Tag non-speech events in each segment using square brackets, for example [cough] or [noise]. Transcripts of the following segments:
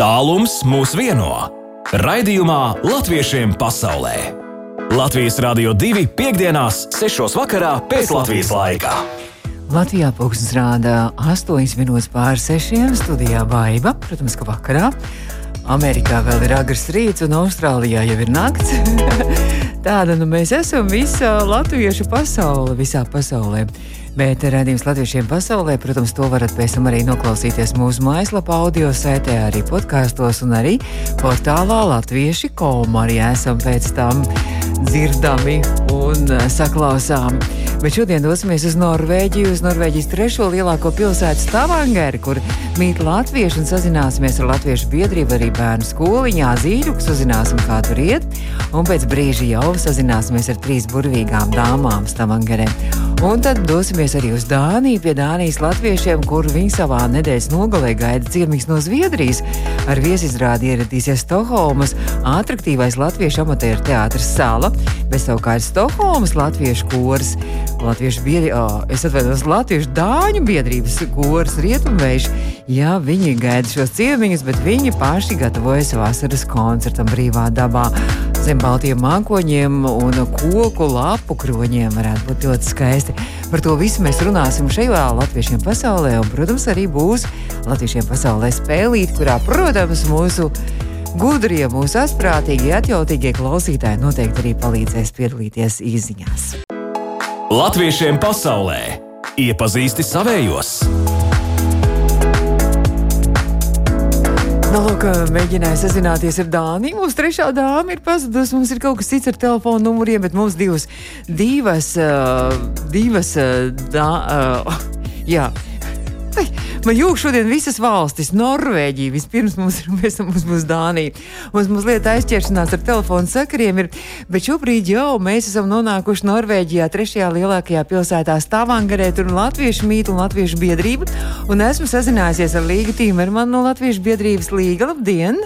Tālums mūs vieno. Raidījumā Latviešiem pasaulē. Latvijas Rādio 2.5.6. vakarā pēc Latvijas laika. Latvijā pūkstens rāda 8 minūtes pār 6. studijā Baiva, protams, ka vakarā. Amerikā vēl ir agrs rīts, un Austrālijā jau ir nakts. [laughs] Tāda nu mēs esam visa latviešu pasaule, visā pasaulē. Bet redzējums latviešiem pasaulē, protams, to varat pēc tam arī noklausīties mūsu mājaslapā, audio saitē, arī podkāstos un arī portālā Latvieši komu arī esam pēc tam dzirdami un saklausāmi. Bet šodien dosimies uz Norvēģiju, uz Norvēģijas trešo lielāko pilsētu Stavangeri, kur mīt latvieši un sazināsimies ar latviešu biedrību, arī bērnu skoliņā zīļuku, uzzināsim, kā tur iet. Un pēc brīža jau sazināsimies ar trīs burvīgām dāmām Stavangerē. Un tad dosimies arī uz Dāniju pie Dānijas latviešiem, kur viņi savā nedēļas nogalē gaida ciemīgs no Zviedrijas. Ar viesizrādi ieradīsies Stokholmas attraktīvais latviešu amatieru teātris Sala, bet savukārt Stokholmas latviešu kurs. Latviešu biedri, oh, atvainojos, Latviešu dāņu biedrības kurs Rietumvējš. Jā, viņi gaida šos ciemiņus, bet viņi paši gatavojas vasaras koncertam brīvā dabā. Zem baltiem mākoņiem un koku lapu kroņiem varētu būt ļoti skaisti. Par to visu mēs runāsim šajā Latvijiem pasaulē, un, protams, arī būs Latvijiem pasaulē spēlīt, kurā, protams, mūsu gudrie, mūsu asprātīgie, atjautīgie klausītāji noteikti arī palīdzēs piedalīties izziņās. Latviešiem pasaulē iepazīsti savējos! Nu, lūk, mēģināju sazināties ar Dāniju. Mūsu trešā dāma ir pazudusi. Mums ir kaut kas cits ar telefonu numuriem, bet mums divas, divas, divas, dā, uh, [laughs] jā. Man jūg šodien visas valstis, Norvēģija, vispirms mums ir, mēs, mums būs Dānija. Mums mazliet aizķeršanās ar telefonu sakariem ir, bet šobrīd jau mēs esam nonākuši Norvēģijā, trešajā lielākajā pilsētā Stavangarē, tur ir latviešu mītu un latviešu biedrība, un esmu sazinājusies ar Līgu Tīmermanu no latviešu biedrības Līga. Labdien!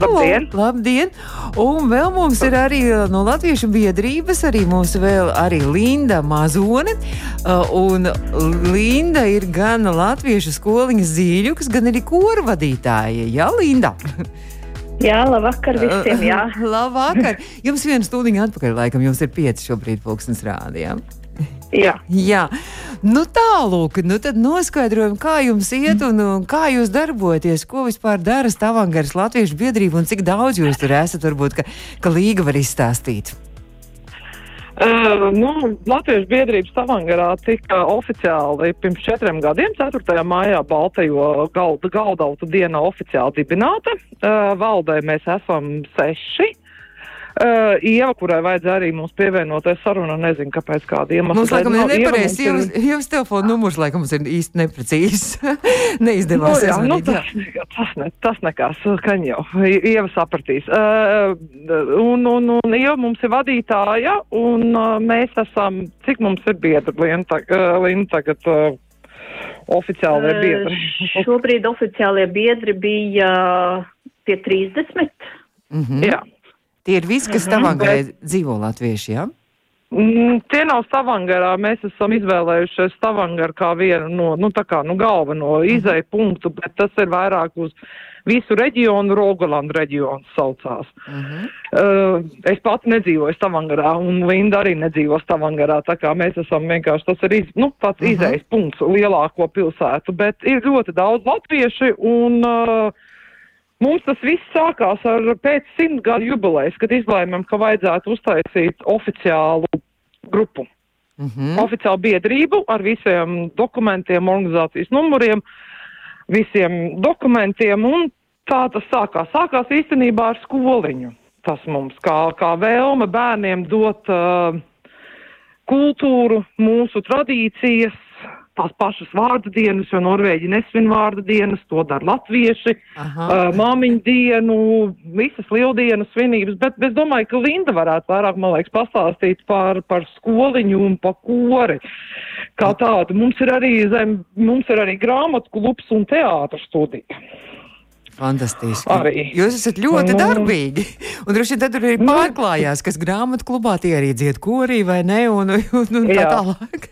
Labdien! Labdien! Un vēl mums ir arī no Latviešu biedrības, arī mums vēl arī Linda Mazone. Uh, un Linda ir gan Latviešu skoliņas zīļuks, gan arī korvadītāja. Jā, Linda! Jā, labvakar visiem! Jā. [laughs] labvakar! Jums viena stundiņa atpakaļ, laikam, jums ir pieci šobrīd pulkstens rādījām. Jā. Jā, nu tālūk, nu tad noskaidrojam, kā jums iet un, un kā jūs darbojaties, ko vispār dara Stavangaras Latviešu biedrība un cik daudz jūs tur esat, varbūt, ka, ka līga var izstāstīt. Uh, nu, Latvijas biedrības Stavangarā tika oficiāli pirms četriem gadiem, 4. maijā, Baltajo galda, galdautu dienā oficiāli dibināta. Uh, valdē mēs esam seši. Uh, Ieva, kurai vajadzēja arī mums pievienoties sarunā, nezinu, kāpēc kāda iemesla. Mums, laikam, ir Nav- Ieva nepareizs. mums Jūs, jūs telefona numurs, laikam, mums ir īsti neprecīzs. [laughs] Neizdevās. Nu, jā, nu, tas, ne- tas, ne, tas nekas, kan jau. Ieva sapratīs. Uh, un, un, un Ieva mums ir vadītāja, un uh, mēs esam, cik mums ir biedri, Lina, tag, uh, Lina tagad uh, oficiāli ir biedri. Eh, Šobrīd oficiālie biedri bija pie 30. Mhm. Jā. Tie ir visi, kas Stavangarē dzīvo latvieši, jā? Mm, tie nav Stavangarā. Mēs esam izvēlējušies Stavangaru kā vienu no, nu, kā, nu, galveno izēju punktu, bet tas ir vairāk uz visu reģionu, Rogalandu reģionu saucās. Mhm. Uh, es pats nedzīvoju Stavangarā, un Linda arī nedzīvo Stavangarā, tā kā mēs esam vienkārši, tas ir iz, nu, tāds Mhm. izējas punkts lielāko pilsētu, bet ir ļoti daudz latvieši, un uh, Mums tas viss sākās ar pēc simt gadu jubilejas, kad izlēmām, ka vajadzētu uztaisīt oficiālu grupu, Mhm. oficiālu biedrību ar visiem dokumentiem, organizācijas numuriem, visiem dokumentiem, un tā tas sākās. Sākās īstenībā ar skoliņu. Tas mums kā, kā vēlme bērniem dot uh, kultūru, mūsu tradīcijas, tās pašas vārdu dienas, jo Norvēģi nesvin vārdu dienas, to dara latvieši Aha. uh, māmiņu dienu, visas lieldienas svinības, bet es domāju, ka Linda varētu vairāk, man liekas, pastāstīt par, par skoliņu un par kori. Kā tādu. Mums ir arī, zem, mums ir arī grāmatu klubs un teātras studija. Fantastiski. Arī. Jūs esat ļoti Nu. darbīgi. Un droši vien tad arī Nu. pārklājās, kas grāmatu klubā tie arī dzied korī vai ne, un, un, un tā tālāk.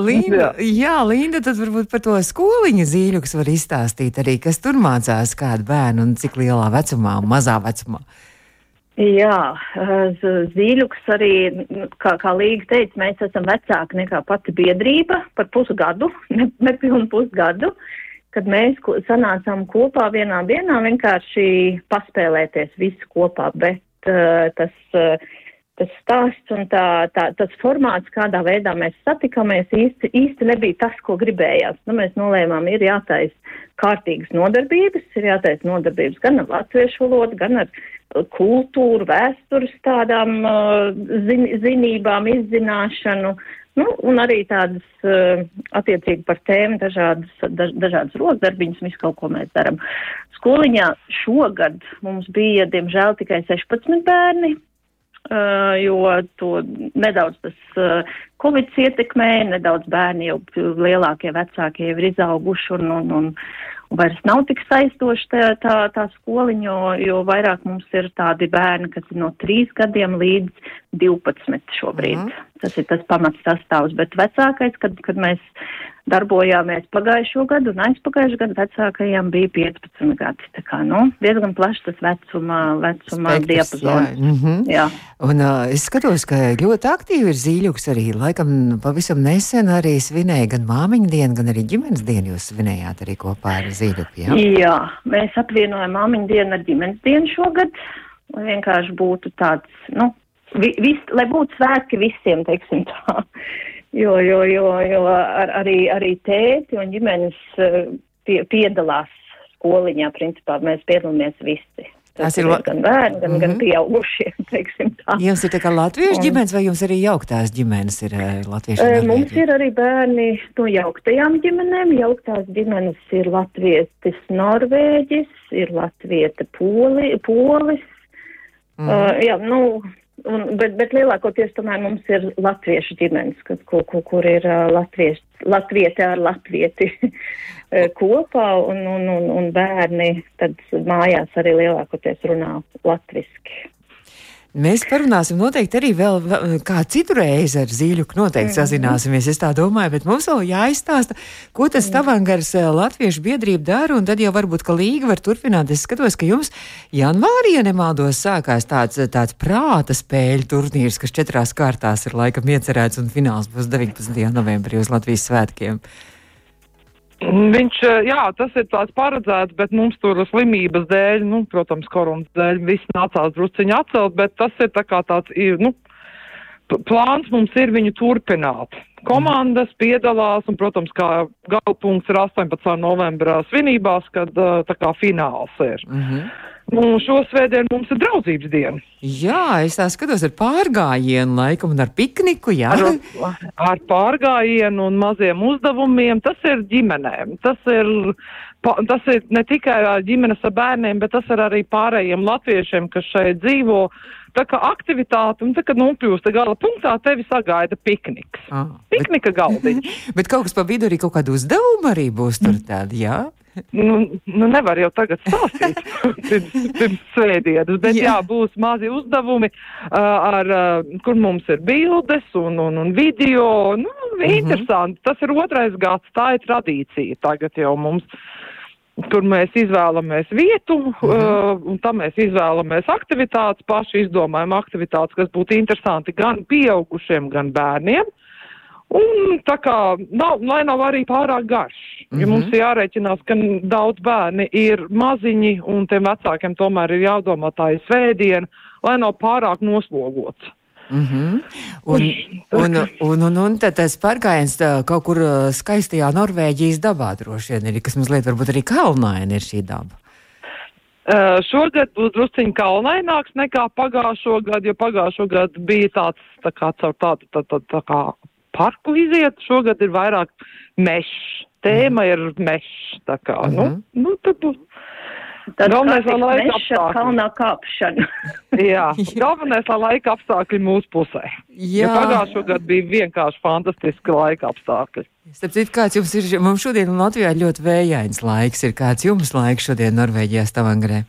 Linda, jā. jā, Linda, tad varbūt par to skoliņu zīļuks var izstāstīt arī, kas tur mācās kādu bērnu un cik lielā vecumā un mazā vecumā. Jā, zīļuks arī, kā, kā Līga teica, mēs esam vecāki nekā pati biedrība par pusgadu, nepilnu [laughs] ne pusgadu, kad mēs sanācām kopā vienā dienā vienkārši paspēlēties visi kopā, bet uh, tas, uh, tas stāsts un tā, tā, tas formāts, kādā veidā mēs satikāmies, īsti, īsti nebija tas, ko gribējās. Nu, mēs nolēmām, ir jātais kārtīgas nodarbības, ir jātais nodarbības gan ar latviešu valodu, gan ar kultūru, vēstures tādām uh, zin, zinībām, izzināšanu, nu, un arī tādas uh, attiecīgi par tēmu dažādas, daž, dažādas rokdarbiņas, visu kaut ko mēs darām. Skoliņā šogad mums bija, diemžēl, tikai 16 bērni, uh, jo to nedaudz tas uh, Covid ietekmēja, nedaudz bērni jau lielākie vecākie jau ir izauguši un, un, un vairs nav tik saistoši tā, tā, tā skoliņa, jo, jo vairāk mums ir tādi bērni, kas ir no 3 gadiem līdz 12 šobrīd. Mm. Tas ir tas pamats sastāvs, bet vecākais, kad, kad mēs darbojāmies pagājušo gadu un aizpagājušo gadu vecākajiem bija 15 gadi. Tā kā, nu, diezgan plašs tas vecuma, vecuma diapazons. Jā. Mm -hmm. jā. Un uh, es skatos, ka ļoti aktīvi ir zīļuks arī. Laikam pavisam nesen arī svinēja gan māmiņu dienu, gan arī ģimenes dienu jūs svinējāt arī kopā ar zīļuku. Jā, jā mēs apvienojam māmiņu dienu ar ģimenes dienu šogad, lai vienkārši būtu tāds, nu, vi, vis, lai būtu svētki visiem, teiksim tā. [laughs] Jo, jo, jo, jo ar, arī, arī tēti un ģimenes eh, pie, piedalās skoliņā, principā mēs piedalāmies visi. Tas, ir la... gan bērni, gan, mm -hmm. gan mhm. pieaugušie. [laughs] Jums ir tā kā latviešu un... ģimenes vai jums arī jauktās ģimenes ir uh, latviešu ģimenes? Mums ir arī bērni no jauktajām ģimenēm. Jauktās ģimenes ir latvietis Norvēģis, ir latvieta Poli, Polis. Mm. Uh, jā, nu, Un, bet, bet lielākoties tomēr mums ir latviešu ģimenes, kur, kur, kur ir latvieši, latvieti ar latvieti [laughs] kopā un, un, un, un bērni tad mājās arī lielākoties runā latviski. Mēs parunāsim noteikti arī vēl kā citu reizi ar Zīļuku. Noteikti mm. sazināsimies, es tā domāju, bet mums vēl jāizstāsta, ko tas. Tavangars eh, Latviešu biedrība dara, un tad jau varbūt, ka līga var turpināt. Es skatos, ka jums janvārī, ja nemaldos, sākās tāds, tāds prāta spēļu turnīrs, kas četrās kārtās ir laikam iecerēts, un fināls būs 19. novembrī uz Latvijas svētkiem. Viņš, eh, jā, tas ir tāds paredzēts, bet mums tur slimības dēļ, nu, protams, koronas dēļ viss nācās drusciņi atcelt, bet tas ir tā kā tāds, nu, plāns mums ir viņu turpināt. Komandas piedalās un, protams, kā galpunkts ir 18. novembrā svinībās, kad eh, tā kā fināls ir. Mm -hmm. Nu, šo svētdienu mums ir draudzības diena. Jā, es tā skatos ar pārgājienu, laikam, un ar pikniku. Jā. Ar, ar pārgājienu un maziem uzdevumiem. Tas ir ģimenēm. Tas ir, tas ir ne tikai ģimenes ar bērniem, bet tas ir arī pārējiem latviešiem, kas šeit dzīvo. Tā kā aktivitāte, un tā, kad nokļūst gala punktā, tevi sagaida pikniks. Ah, Piknika bet, galdiņš. [laughs] bet kaut kas pa vidu arī kaut kādu uzdevumu arī būs tur tādi, jā? Nu, nu nevar jau tagad stāstīt [laughs] pirms, pirms svētdienas, bet jā. jā, būs mazi uzdevumi, uh, ar, uh, kur mums ir bildes un, un, un video. Nu, mm -hmm. interesanti. Tas ir otrais gads, tā ir tradīcija tagad jau mums. Kur mēs izvēlamies vietu, mm -hmm. uh, un tam mēs izvēlamies aktivitātes, paši izdomājam aktivitātes, kas būtu interesanti gan pieaugušiem, gan bērniem. Uh, Un tā kā nav, lai nav arī pārāk garš, mm -hmm. jo mums ir jārēķinās, ka daudz bērni ir maziņi un tiem vecākiem tomēr ir jādomā tā ir svētdiena, lai nav pārāk noslogots. Mm -hmm. un, un, un, un, un tas pārgājiens kaut kur skaistajā Norvēģijas dabā droši vien ir, kas mazliet varbūt arī kalnaini ir šī daba. Uh, šogad būs drusciņi kalnaināks nekā pagājušo gadu, jo pagājušo gadu bija tāds tā kā caur tādu tā, tā, tā kā parku iziet, šogad ir vairāk mešs. Tēma mm. ir mešs, tā kā, mm -hmm. nu, nu, tad būs. Tad galvenais, lai laika apstākļi. Kalnā kāpšana. [laughs] Jā, [laughs] galvenais, lai laika apstākļi mūsu pusē. Jā. Ja pagājušo gadu bija vienkārši fantastiski laika apstākļi. Starp citu, kāds jums ir, mums šodien Latvijā ļoti vējains laiks, ir kāds jums laiks šodien Norvēģijā Stavangrē?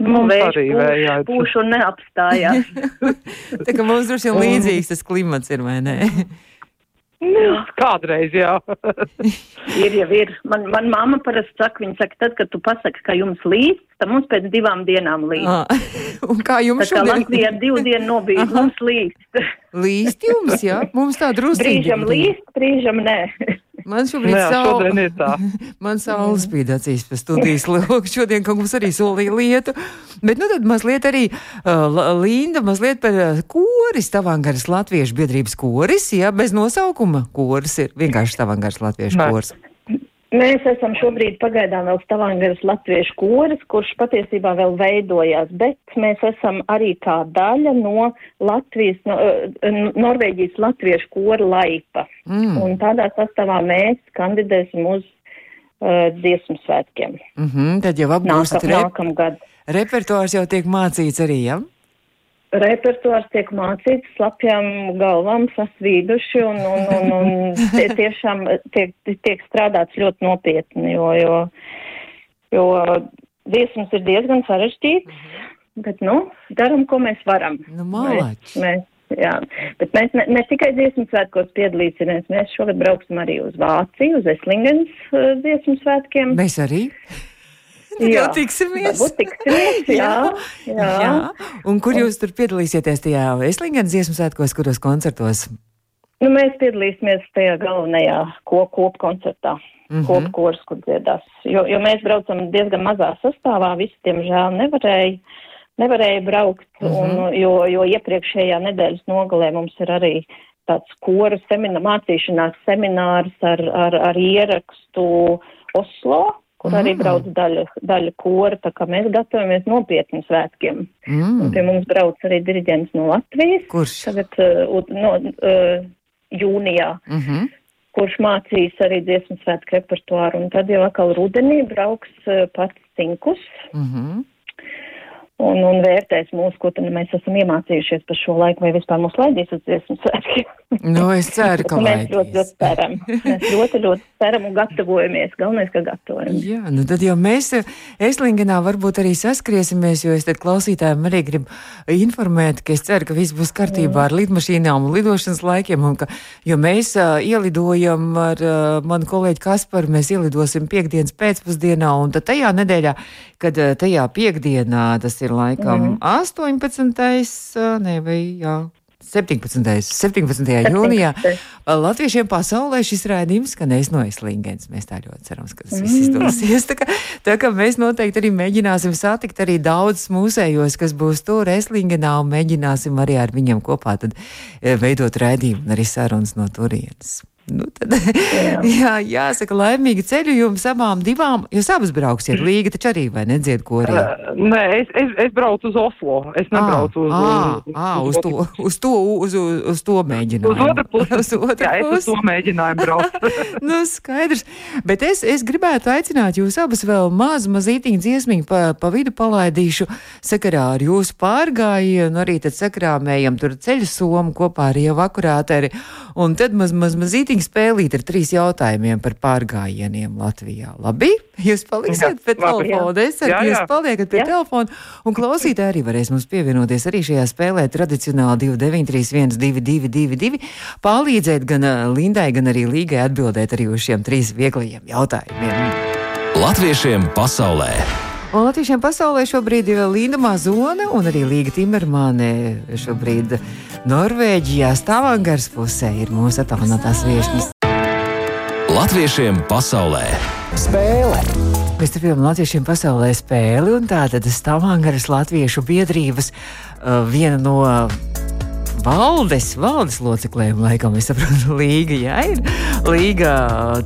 Mums arī vējāts. Pūš un neapstājās. [laughs] Tā kā mums droši vien līdzīgs tas klimats ir, vai ne? Nu, kādreiz, jā. [laughs] ir jau ir. Man, man mamma parasti saka, viņa saka, tad, kad tu pasaki, ka jums līdz, tad mums pēc divām dienām līdz. Ah, [laughs] un kā jums Tā kā šodien? Latvija divu dienu nobija, mums līdz. Līst jums, jā? Mums tā drusīgi. Brīžam līdz, brīžam nē. Man šobrīd Jā, šodien ir tā. [laughs] man saule spīd acīs pa studijas [laughs] loku. Šodien kaut mums arī solīja lietu. Bet nu tad mazliet arī uh, Linda, mazliet par uh, koris, Tavangaras Latviešu biedrības koris, jā, bez nosaukuma. Koris ir vienkārši Tavangaras Latviešu koris. Mēs esam šobrīd pagaidām vēl Stavangaras latviešu koris, kurš patiesībā vēl veidojās, bet mēs esam arī kā daļa no Latvijas, no, eh, Norvēģijas latviešu kora laipa. Mm. Un tādā sastāvā mēs kandidēsim uz uh, dziesmu svētkiem. Mm -hmm, tad jau apgūstat Nākam, rep nākamgad. repertuārs jau tiek mācīts arī, jā? Ja? Repertuārs tiek mācīts, slapjām galvām sasvīduši un, un, un, un [laughs] tie, tiešām tiek, tiek strādāts ļoti nopietni, jo, jo, jo dziesmas ir diezgan sarežģītas, bet, nu, daram, ko mēs varam. Nu, malači. Mēs, mēs, jā, bet mēs ne, ne tikai dziesmu svētkos piedalīsimies, mēs šogad brauksim arī uz Vāciju, uz Eslingens uh, dziesmu svētkiem. Mēs arī. Tad [laughs] jau tiksimies. Tiksimies, [laughs] jā, jā. jā. Un kur jūs tur piedalīsieties tajā Eslingenas dziesmu svētkos, kuros koncertos? Nu, mēs piedalīsimies tajā galvenajā ko, kopkoncertā, mm Mhm. -hmm. kopkurs, kur dziedās. Jo, jo mēs braucam diezgan mazā sastāvā, visi, diemžēl, nevarēja, nevarēja braukt, mm. -hmm. un, jo, jo iepriekšējā nedēļas nogalē mums ir arī tāds koru semina, mācīšanās seminārs ar, ar, ar ierakstu Oslo, kur arī Mm. brauc daļa, daļa kora, tā kā mēs gatavojamies nopietni svētkiem. Un Mm. pie mums brauc arī diriģents no Latvijas. Kurš? Tagad uh, no, uh, jūnijā, Mm -hmm. kurš mācīs arī dziesmu svētku repertuāru, un tad jau atkal rudenī brauks uh, pats cinkus Mm -hmm. Un, un vērtēs mūs, ko tad mēs esam iemācījušies par šo laiku, vai vispār mūs laidīs uz dziesmu svētkiem. Nu, es ceru, ka [laughs] mēs ļoti, ļoti ceram. Mēs ļoti, ļoti ceram un gatavojamies. Galvenais, ka gatavojamies. Jā, nu tad jau mēs Eslingenā varbūt arī saskriesimies, jo es tad klausītājiem arī gribu informēt, ka es ceru, ka viss būs kārtībā ar lidmašīnām un lidošanas laikiem, un ka, jo mēs uh, ielidojam ar uh, manu kolēģi Kasparu, mēs ielidosim piekdienas pēcpusdienā, un tad tajā nedēļā, kad uh, tajā piekdienā, tas ir laikam 18. Uh, ne, vai jā. 17. 17. jūnijā Latviešiem pasaulē šis raidījums skanēs no Eslingens. Mēs tā ļoti ceram, ka tas viss izdosies. Tā kā, tā kā mēs noteikti arī mēģināsim satikt arī daudz mūsējos, kas būs tur Eslingenā, un mēģināsim arī ar viņiem kopā tad, veidot raidījumu un arī sarunas no turienes. Nu, tad, jā. [laughs] jā, jāsaka, laimīgi ceļu jums abām divām. Jūs abas brauksiet līga, taču arī vai nedzied korī? Nē, es, es, es braucu uz Oslo. Es nebraucu uz, à, uz, à, uz, to, uz, to, uz, uz, uz to mēģinājumu. Uz otru pusi. Uz otru Jā, es uz pusi. to mēģināju braukt. [laughs] [laughs] nu, skaidrs. Bet es, es gribētu aicināt jūs abas vēl mazu, mazītiņu dziesmiņu pa, pa vidu palaidīšu sakarā ar jūsu pārgājienu, arī tad sakrāmējam tur ceļu somu kopā ar jau akurāteri. Un tad maz, maz, mazītiņu spēlīt ar trīs jautājumiem par pārgājieniem Latvijā. Labi? Jūs paliksiet pie telefona. Es ceru, ka jūs paliekat pie Jā. telefona. Un klausītāji arī varēs mums pievienoties arī šajā spēlē tradicionāli 2931, 222, palīdzēt gan ā, Lindai, gan arī Līgai atbildēt arī uz šiem trīs vieglajiem jautājumiem. Latviešiem pasaulē. Un Latvijiem pasaulē šobrīd ir Linda Mazone un arī Līga Timermane. Šobrīd Norvēģijā Stavangars pusē ir mūsu attālinātās viešņas. Latviešiem pasaulē. Spēle! Mēs turpinām Latviešiem pasaulē spēli, un tā tad Stavangaras Latviešu biedrības uh, viena no valdes, valdes locekliem, laikam, es saprotu, Līga, jā, ir Līga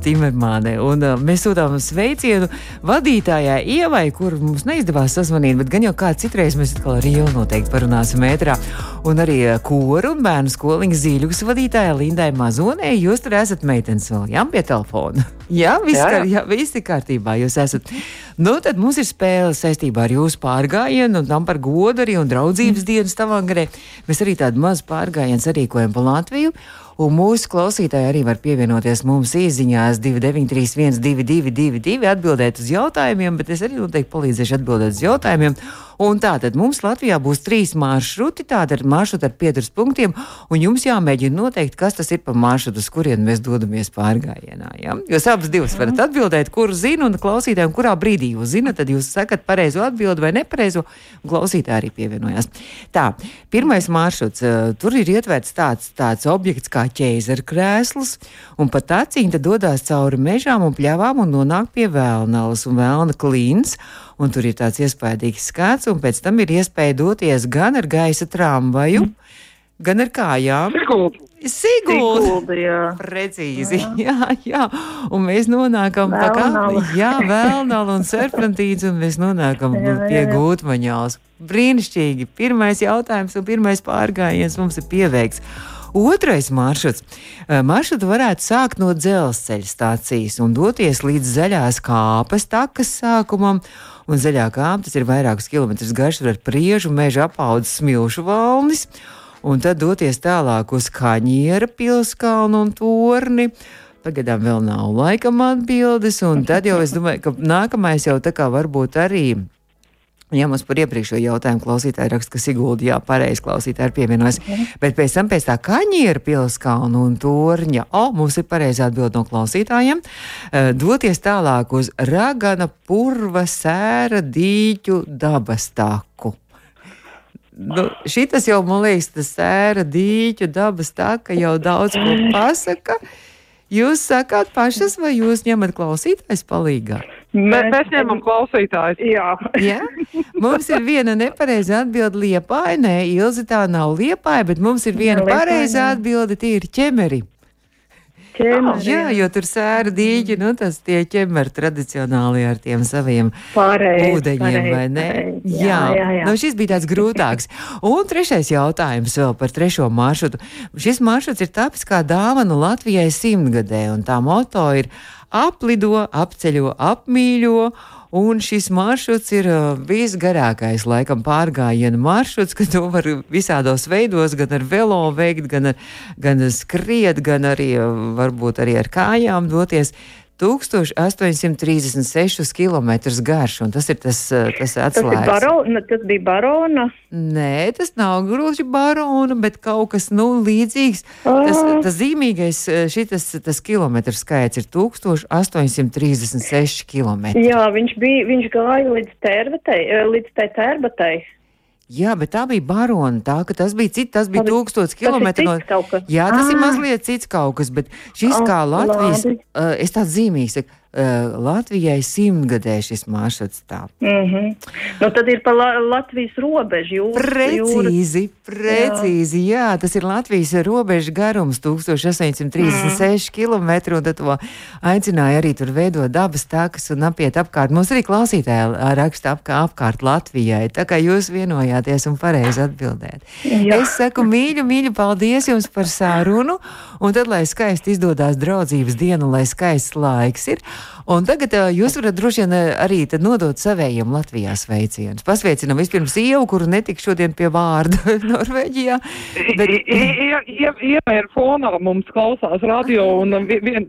Timermāne. Un mēs sūtām sveicienu vadītājai Ievai, kur mums neizdevās sazvanīt, bet gan jau kā citreiz mēs atkal ar Ievu noteikti parunāsim ētrā. Un arī koru un bērnu skoliņas zīļugas vadītājai Lindai Mazonē, jūs tur esat meitenes vēl, jā, pie telefona. Jā, viss, Jā, jā, jā. jā, viss ir kārtībā, jūs esat. Nu, tad mums ir spēle saistībā ar jūsu pārgājienu, un tam par godu arī un draudzības mm. dienu Stavangarē. Mēs arī tādu mazu pārgājienu sarīkojam pa Latviju. Un mūsu klausītāji arī var pievienoties mums īsiņās 2931, 222, atbildēt uz jautājumiem, bet es arī noteikti palīdzēšu atbildēt uz jautājumiem. Un tātad mums Latvijā būs trīs maršruti, tātad maršruti ar pieturas punktiem, un jums jāmēģina noteikt, kas tas ir pa maršrutu, uz kurien mēs dodamies pārgājienā. Ja? Jūs abas divas varat atbildēt, kuru zinu, un klausītājiem, kurā brīdī jūs zinat, tad jūs sakat pareizo atbildi vai nepareizo, un klausītāji arī pievienojās. Tā, pirmais maršruts, uh, tur ir ietverts tāds, tāds objekts kā ķēzara krēsls, un pat acīm dodas cauri mežām un pļavām un nonāk pie vēlnavas un vēlna klīns un tur ir tāds iespaidīgs skats, un pēc tam ir iespēja doties gan ar gaisa tramvaju, mm. gan ar kājām. Sigulda, jā. Precīzi, jā. [laughs] jā, jā. Un mēs nonākam pie kā, jā, vēlnala un serpentīns, un mēs nonākam jā, jā, pie gūtmaņās. Brīnišķīgi. Pirmais jautājums un pirmais pārgājiens mums ir pieveikts. Otrais maršruts. Maršrutu varētu sākt no dzelzceļa stācijas un doties līdz zaļās kāpes takas sākumam un zaļā kāpa tas ir vairākus kilometrus garš ar priežu meža apaudzes smilšu valnis, un tad doties tālāk uz Kaņiera pilskalnu un torni. Pagaidām vēl nav laikam atbildes, un tad jau es domāju, ka nākamais jau tā kā varbūt arī Ja mums par iepriekšējo jautājumu klausītāji raksta, ka Sigūda, jā, pareizi klausītāji ir pievienojas, bet pēc tam pēc tā kaņiera pilskalna un torņa, o, mums ir pareizi atbild no klausītājiem, uh, doties tālāk uz ragana purva sēra dīķu dabas taku. Nu, šitas jau, man liekas, tas sēra dīķu dabas taka jau daudz ko pasaka. Jūs sakāt pašas, vai jūs ņemat klausītājs palīgā? Mēs, mēs ņemam klausītājus. Jā. [laughs] ja? Mums ir viena nepareiza atbilde liepāja. Nē, Ilzi tā nav liepāja, bet mums ir viena pareiza atbilde, tie ir ķemeri. Ķemeri, jā, jo tur sēra dīķi, nu tas tie ķemeri tradicionāli ar tiem saviem Pareiz, ūdeņiem, pareiz, vai ne? pareiz, jā, jā, jā, jā. Nu, šis bija tāds grūtāks. Un trešais jautājums vēl par trešo maršrutu. Šis maršruts ir tapis kā dāvana Latvijai simtgadē, un tā moto ir aplido, apceļo, apmīļo. Un šis maršruts ir uh, visgarākais, laikam, pārgājienu maršruts, ka to var visādos veidos, gan ar velo veikt, gan, ar, gan skriet, gan arī uh, varbūt arī ar kājām doties. 1836 km garš, un tas ir tas, uh, tas Tas, atslēgas. barona, tas bija barona. Nē, tas nav gluži barona, bet kaut kas nu, līdzīgs. Tas, Ah. tas zīmīgais eh, šitas, tas kilometru skaits ir 1836 km. Jā, viņš bija, viņš gāja līdz tērbatei, eh, līdz tai tērbatei. Jā, bet tā bija barona. Tā, tas bija cits, tas bija Tā tūkstots kilometru no. Jā, tas ir Ah. mazliet cits kaut kas, bet šis Ah, kā Latvijas, labi. uh, es tāds zīmīgs, saku, uh, Latvijai simtgadē šis maršruts tā. Mm -hmm. nu, tad ir pa La Latvijas robežu jūras. Precīzi, precīzi, jā. jā, tas ir Latvijas robežas garums, 1836 mm. km. Un tad to aicināja arī tur veidot dabas takas un apiet apkārt. Mums arī klausītāji raksta apkārt, apkārt Latvijai. Tā kā jūs vienojāties un pareizi atbildēt. Jā. Es saku mīļu, mīļu, paldies jums par sārunu. Un tad, lai skaisti izdodas draudzības diena, lai skaists laiks ir. Un tagad uh, jūs varat droši vien arī nodot savējiem Latvijā sveicienus. Pasveicinam vispirms ievu, kuru netik šodien pie vārda [laughs] Norvēģijā. Bet, Iemēra fonā mums klausās radio, un vi- vien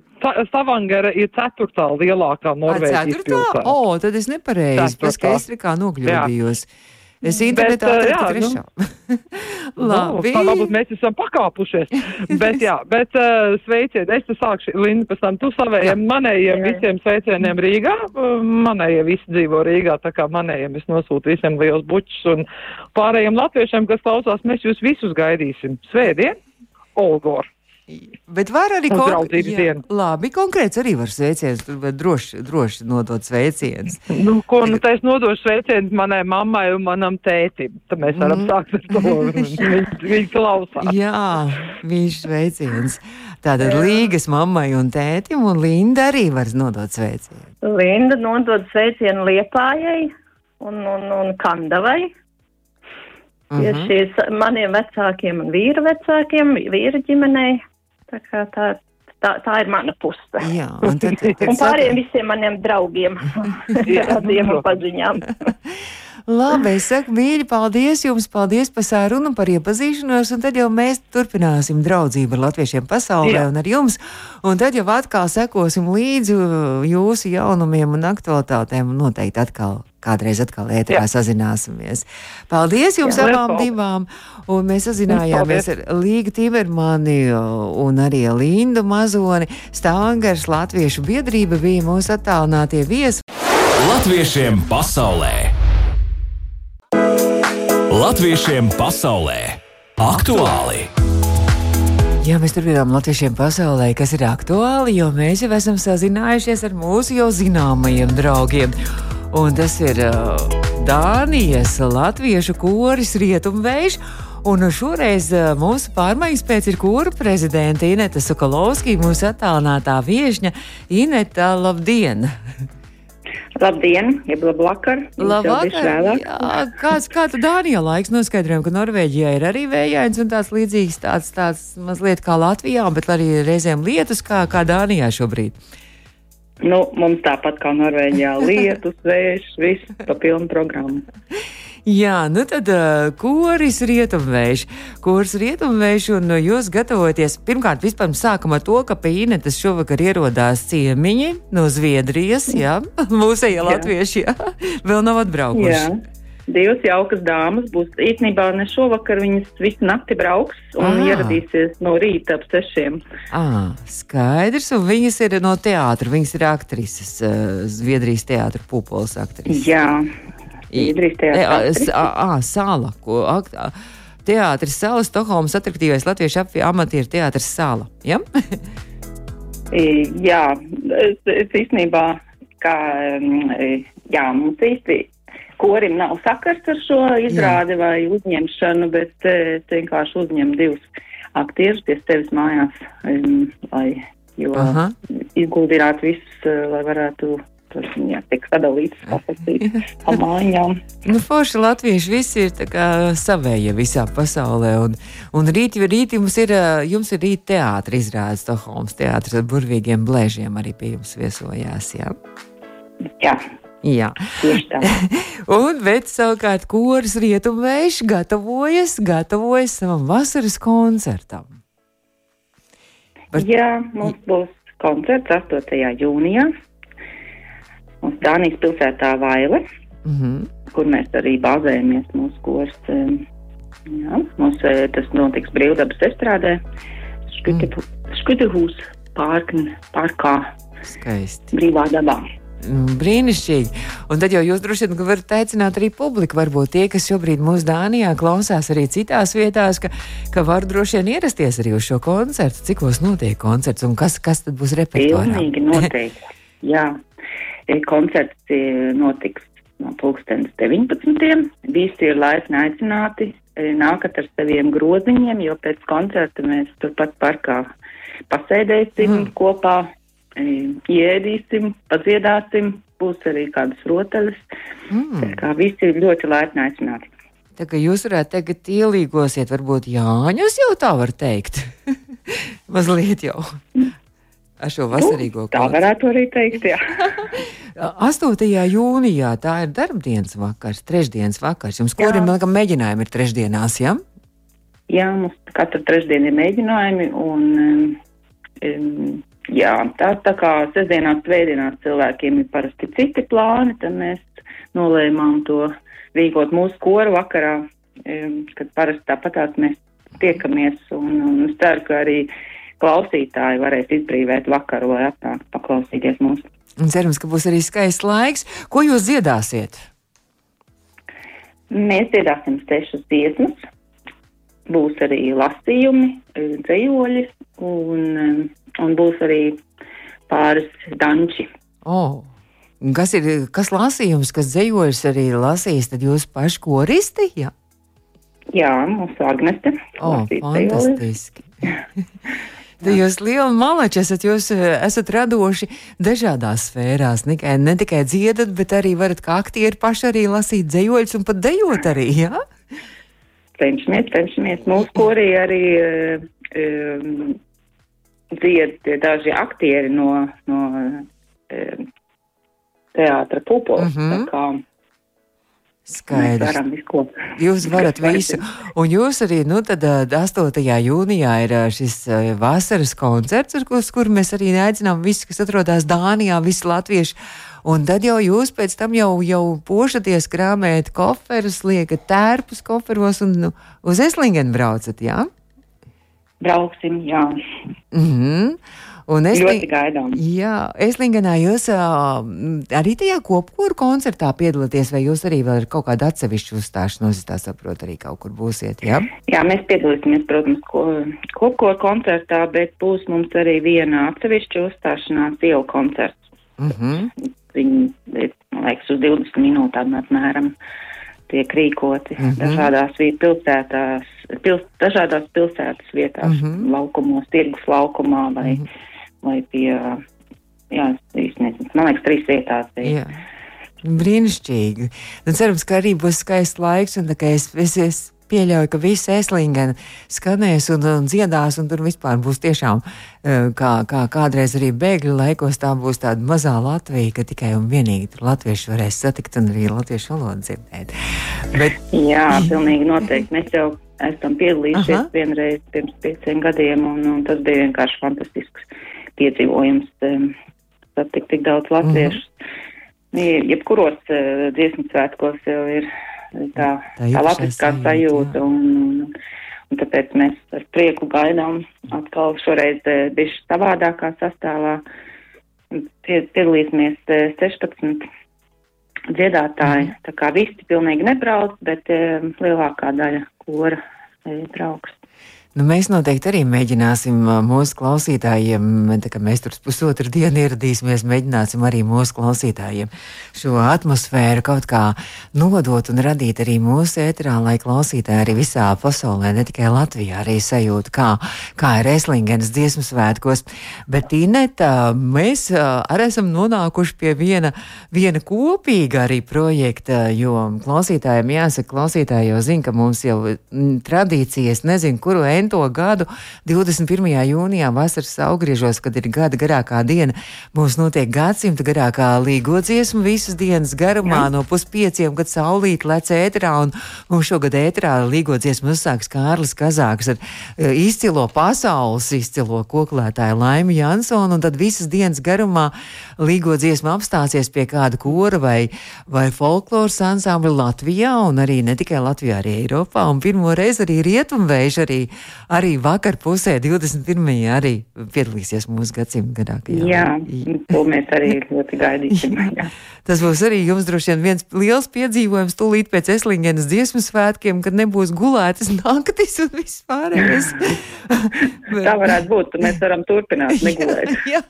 Savangara ir ceturtā lielākā Norvēģijas pilsēta. O, tad es nepareizi, tas, ka es kā nokļūdījos. Es internetā uh, atradu nu. trešā. [laughs] Nu, Labi. tā varbūt mēs esam pakāpušies. [laughs] bet, jā, bet uh, sveicieni, es te sākšu, Linda, pēc tam tu savējiem, manējiem Jā, jā. visiem sveicieniem Rīgā. Uh, manējie visi dzīvo Rīgā, tā kā manējiem es nosūtu visiem liels bučus un pārējiem latviešiem, kas klausās, mēs jūs visus gaidīsim. Svētdien, Olgor. Bet var arī Uz kon- draudzības jā. Labi, konkrēts arī var sveiciens, tur var droši, droši nodot sveicienus. Nu, ko nu tā es nodošu sveicienus manai mammai un manam tētim. Tad mēs varam Mm. sākt ar to. [laughs] Viņi, viņi klausās. Jā, viņš sveiciens. Tātad Līgas mammai un tētim, un Linda arī var nodot sveicienu. Linda nodod sveicienu Liepājai un, un, un Kandavai. Uh Ja -huh. šīs maniem vecākiem un vīra vecākiem, vīra ģimenei. Tā, kā tā, tā, tā ir mana puse. Jā, un tad, [laughs] tad, tad Un pārējiem saka- visiem maniem draugiem, [laughs] radiem un paziņām. [laughs] Labi, es saku, mīļi, paldies jums, paldies par sarunu, par iepazīšanos, un tad jau mēs turpināsim draudzību ar latviešiem pasaulē Jā. un ar jums, un tad jau atkal sekosim līdzi jūsu jaunumiem un aktualitātēm, un noteikti atkal kādreiz atkal ēterā Jā. sazināsimies. Paldies jums Jā, abām divām! Un mēs sazinājāmies ar Līgu Timermani un arī Lindu Mazoni. Stāvangars Latviešu biedrība bija mūsu attālinātie viesi. Latviešiem pasaulē! Latviešiem pasaulē! Aktuāli! Jā, mēs turpinām latviešiem pasaulē, kas ir aktuāli, jo mēs jau esam sazinājušies ar mūsu jau zināmajiem draugiem. Un tas ir uh, Dānijas latviešu koris Rietumvējš. Un šoreiz uh, mūsu pārmaiņas pēc ir kura prezidenta Ineta Sokolovskija, mūsu attālinātā viesņa Ineta, labdien! Labdien, jeb labvakar. Labvakar. Jā, kāds, kā tu Dānijā laiks noskaidrojam, ka Norvēģijā ir arī vējains un tāds līdzīgs, tāds, tāds mazliet kā Latvijā, bet arī reizēm lietus kā, kā Dānijā šobrīd. Nu, mums tāpat kā Norvēģijā [laughs] lietus, vējš, viss pa pilnu programmu. Jā, nu tad uh, koris rietumvējš, kurs rietumvējš, un uh, jūs gatavoties. Pirmkārt, vispār sākam ar to, ka pie Inetas šovakar ierodās ciemiņi no Zviedrijas, jā, [laughs] mūsējie latvieši, jā, vēl nav atbraukuši. Jā. Divas jaukas dāmas būs īstenībā ne šovakar, viņas visu nakti brauks un à. ieradīsies no rīta ap sešiem. À, skaidrs, un viņas ir no teātra, viņas ir aktrises, Zviedrijas teātra pupoles aktrises. Jā, Idrīs teātris. Sāla, ko teātris Sāla, Stokholmas atraktīvais latviešu amatieru teātris Sāla. Ja? jā, es, es īstenībā, kā, jā, mums īsti korim nav sakars ar šo izrādi jā. vai uzņemšanu, bet es vienkārši uzņemu divus aktierus pie sevis mājās, lai, jo Aha. ieguldītu visus, lai varētu tur jā, tiek sadalīts, sacīt, pa [laughs] mājām. Nu, forši latvieši visi ir savējie visā pasaulē, un, un rīt, rīt jums ir, jums ir rīt teātri izrādes, Stokholmas teātris ar burvīgiem blēžiem arī pie jums viesojās, jā? Jā. Jā, [laughs] un, bet savukārt koris rietumvējš gatavojas, gatavojas savam vasaras koncertam. Par... Jā, mums būs koncerts 8. jūnijā mums Dānijas pilsētā Vaile, mm -hmm. kur mēs arī bāzējamies mūsu kurs. Jā, mums eh, tas notiks brīvdabas estrādē, Skutehūs mm. parkā. Skaisti. Brīvā dabā. Mm, brīnišķīgi. Un tad jau jūs droši vien varat aicināt arī publiku. Varbūt tie, kas šobrīd mūsu Dānijā klausās arī citās vietās, ka, ka var droši vien ierasties arī uz šo koncertu. Cikos notiek koncerts un kas, kas tad būs repertuārā? Pilnīgi noteikti. [laughs] Jā, Koncerts notiks no pulkstenes 19. Visi ir laipni aicināti nākat ar saviem groziņiem, jo pēc koncerta mēs turpat parkā pasēdēsim mm. kopā, e, iedīsim, padziedāsim, būs arī kādas rotaļas. Mm. Tā kā visi ir ļoti laipni aicināti. Tā kā jūs varētu tagad ielīgosiet, varbūt Jāņus jau tā var teikt. [laughs] Mazliet jau. Ar šo vasarīgo nu, tā varētu arī teikt, jā. [laughs] 8. jūnijā tā ir darbdienas vakars, trešdienas vakars. Jums kuriem laikam mēģinājumi ir trešdienās, jā? Jā, mums katru trešdienu ir mēģinājumi un um, jā, tā, tā kā sestdienās, svētdienās cilvēkiem ir parasti citi plāni, tad mēs nolēmām to rīkot mūsu koru vakarā, um, kad parasti tāpatās mēs tiekamies un, un es ceru, ka arī klausītāji varēs izbrīvēt vakaru, lai atnāktu paklausīties mums. Un cerams, ka būs arī skaists laiks. Ko jūs dziedāsiet? Mēs dziedāsim sešas dziesmas. Būs arī lasījumi, dzējoļi un, un būs arī pāris danči. Oh. Kas ir kas lasījums, kas dzējoļus arī lasīs, tad jūs paši koristi? Jā, Jā mūsu Agneste. Oh, fantastiski. [laughs] Tad jūs liela malači esat, jūs eh, esat radoši dažādās sfērās. Ne, ne tikai dziedat, bet arī varat kā aktieri paši arī lasīt dzējoļus un pat dejot arī, jā? Ja? Cenšamies, cenšamies. Mūsu korī arī um, dzied daži aktieri no, no um, teātra pupoles. Mm -hmm. Skaidrs. Jūs varat visu. Un jūs arī, nu, tad 8. jūnijā ir šis vasaras koncerts, uz kuru mēs arī aicinām visus, kas atrodas Dānijā, visi latvieši. Un tad jau jūs pēc tam jau, jau pošaties krāmēt koferus, liekat tērpus koferos un nu, uz Eslingenu braucat, jā? Brauksim, jā. Mm -hmm. Un es ļoti gaidām. Jā, Eslingenā jūs uh, arī tajā kopkuru koncertā piedalāties, vai jūs arī vēl ir kaut kāda atsevišķa uzstāšanos, es tā saprotu, arī kaut kur būsiet, jā? Jā, mēs piedalīsimies, protams, ko, kopkuru koncertā, bet būs mums arī viena atsevišķa uzstāšanās ielu koncerts. Mm -hmm. Viņi, man liekas, uz 20 minūtēm apmēram tiek rīkoti mm -hmm. dažādās pilsētās, pils, dažādās pilsētas vietās, mm -hmm. laukumos, tirgus laukumā vai mm -hmm vai pie, jā, es nezinu, man liekas, trīs vietās. Ir. Jā. Brīnišķīgi. Nu, cerams, ka arī būs skaists laiks, un es, es, es pieļauju, ka visi eslingeni skanēs un, un dziedās, un tur vispār būs tiešām, eh, kā, kā kādreiz arī bēgļu laikos, tā būs tāda mazā Latvija, ka tikai un vienīgi tur latvieši varēs satikt un arī latviešu valodu dzirdēt. Bet... Jā, pilnīgi noteikti. Mēs jau esam piedalījušies Aha. vienreiz pirms pieciem gadiem, un, un tas bija vienkārši fantastisks piedzīvojums satikt tik daudz latviešu. Mm -hmm. Jebkuros uh, dziesmu svētkos jau ir tā, tā, tā latviskā sajūta, un, un, un tāpēc mēs ar prieku gaidām atkal šoreiz uh, bišķi savādākā sastāvā. Piedalīsimies uh, 16 dziedātāji, mm. tā kā visi pilnīgi nebrauc, bet lielākā daļa kora brauks. Nu, mēs noteikti arī mēģināsim mūsu klausītājiem, tā kā mēs tur pusotru dienu ieradīsimies, mēģināsim arī mūsu klausītājiem šo atmosfēru kaut kā nodot un radīt arī mūsu ēterā, lai klausītāji arī visā pasaulē, ne tikai Latvijā, arī sajūta, kā, kā ir Eslingenas dziesmu svētkos. Bet, Ineta, mēs arī esam nonākuši pie viena, viena kopīga arī projekta, jo klausītājiem jāsaka, klausītāji jau zina, ka mums jau tradīcijas, nezinu, kuru ēnu desmito gadu, 21. jūnijā vasaras augriežos, kad ir gada garākā diena, mums notiek gadsimta garākā līgo dziesma visas dienas garumā Jā. no puspieciem, kad saulīt lec ēterā, un mums šogad ēterā līgo dziesmu uzsāks Kārlis Kazāks ar e, izcilo pasaules izcilo koklētāju Laimi Jansonu, un tad visas dienas garumā līgo dziesma apstāsies pie kāda kora vai, vai folkloras ansambļa Latvijā, un arī ne tikai Latvijā, arī Eiropā, un pirmo reizi arī rietumvējš arī arī vakar pusē, 21. arī piedalīsies mūsu gadsimta garākajā. Jā, to mēs arī [laughs] ļoti gaidīsim. [laughs] Jā. Tas būs arī jums droši vien viens liels piedzīvojums tūlīt pēc Eslingenas dziesmu svētkiem, kad nebūs gulētas [laughs] naktis un viss pārējais. Tā varētu būt, mēs varam turpināt negulēt. jā,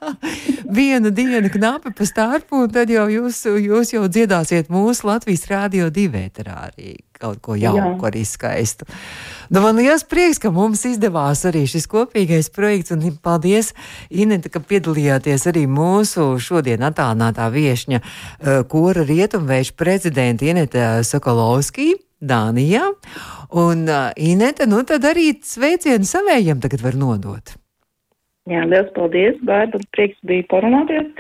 viena diena knapi pa starpu, un tad jau jūs, jūs jau dziedāsiet mūsu Latvijas rādio divēterā arī kaut ko jauku, Jā. arī skaistu. Nu, man liels prieks, ka mums izdevās arī šis kopīgais projekts, un paldies, Inete, ka piedalījāties arī mūsu šodien attālinātā viešņa uh, kora rietumvējuša prezidenta Inete Sokolovskī. Dānijā, un uh, Inete, nu tad arī sveicienu savējiem tagad var nodot. Jā, liels paldies, Bērba, prieks bija parunāties,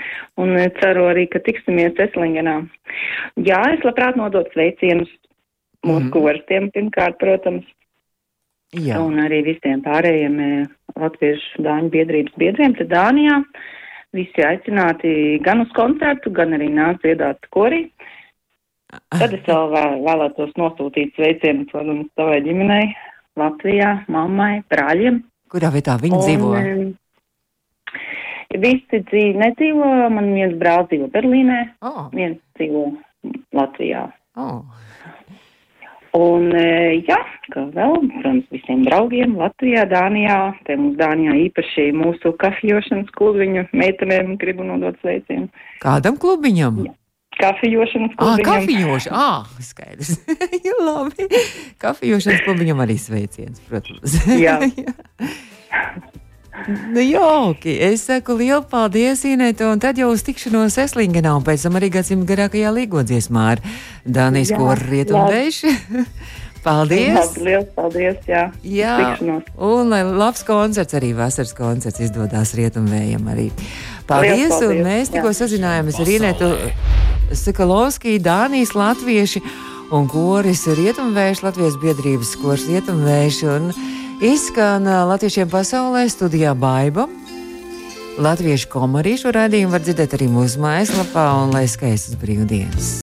un ceru arī, ka tiksimies Eslingenā. Jā, es labprāt nodot sveicienus mūsu mm. korstiem pirmkārt, protams. Jā. Un arī visiem pārējiem e, latviešu dāņu biedrības biedriem te Dānijā. Visi aicināti gan uz koncertu, gan arī nāc dziedāt korī. Tad es vēl vēl, vēlētos nosūtīt sveicienu, protams, savai ģimenei Latvijā, mammai, brāļiem. Kurā vietā viņi un, dzīvo? Visi dzīvo, nedzīvo, man viens brālis dzīvo Berlīnē, oh. viens dzīvo Latvijā. Oh. Un, e, jā, kā vēl, protams, visiem draugiem Latvijā, Dānijā, te mums Dānijā īpaši mūsu kafijas klubiņu meitenēm gribu nodot sveicienu. Kādam klubiņam? Jā. Kafijas klubiņam. Ah, kafijas, ah, skaidrs. [laughs] jā, labi. Kafijas klubiņam arī sveiciens, protams. jā. jā. [laughs] [laughs] Nu, jauki. Es saku lielu paldies, Inēta, un tad jau uz tikšanos Eslingenā, un pēc tam arī gadsimta garākajā līgodziesmā ar Dānijas koru rietumveiši. [laughs] Paldies! Liels paldies! Jā, jā. Tikšanos. un lai labs koncerts, arī vasaras koncerts izdodas rietumvējam arī. Paldies, paldies un mēs tikko sazinājāmies ar Inetu Sakalovskiju, Dānijas latvieši. un koris Rietumvējš, Latvijas biedrības kors Rietumvējš un izskan latviešiem pasaulē studijā Baiba. Latviešu komarīšu raidījumu var dzirdēt arī mūsu mājaslapā un lai skaistas brīvdienas!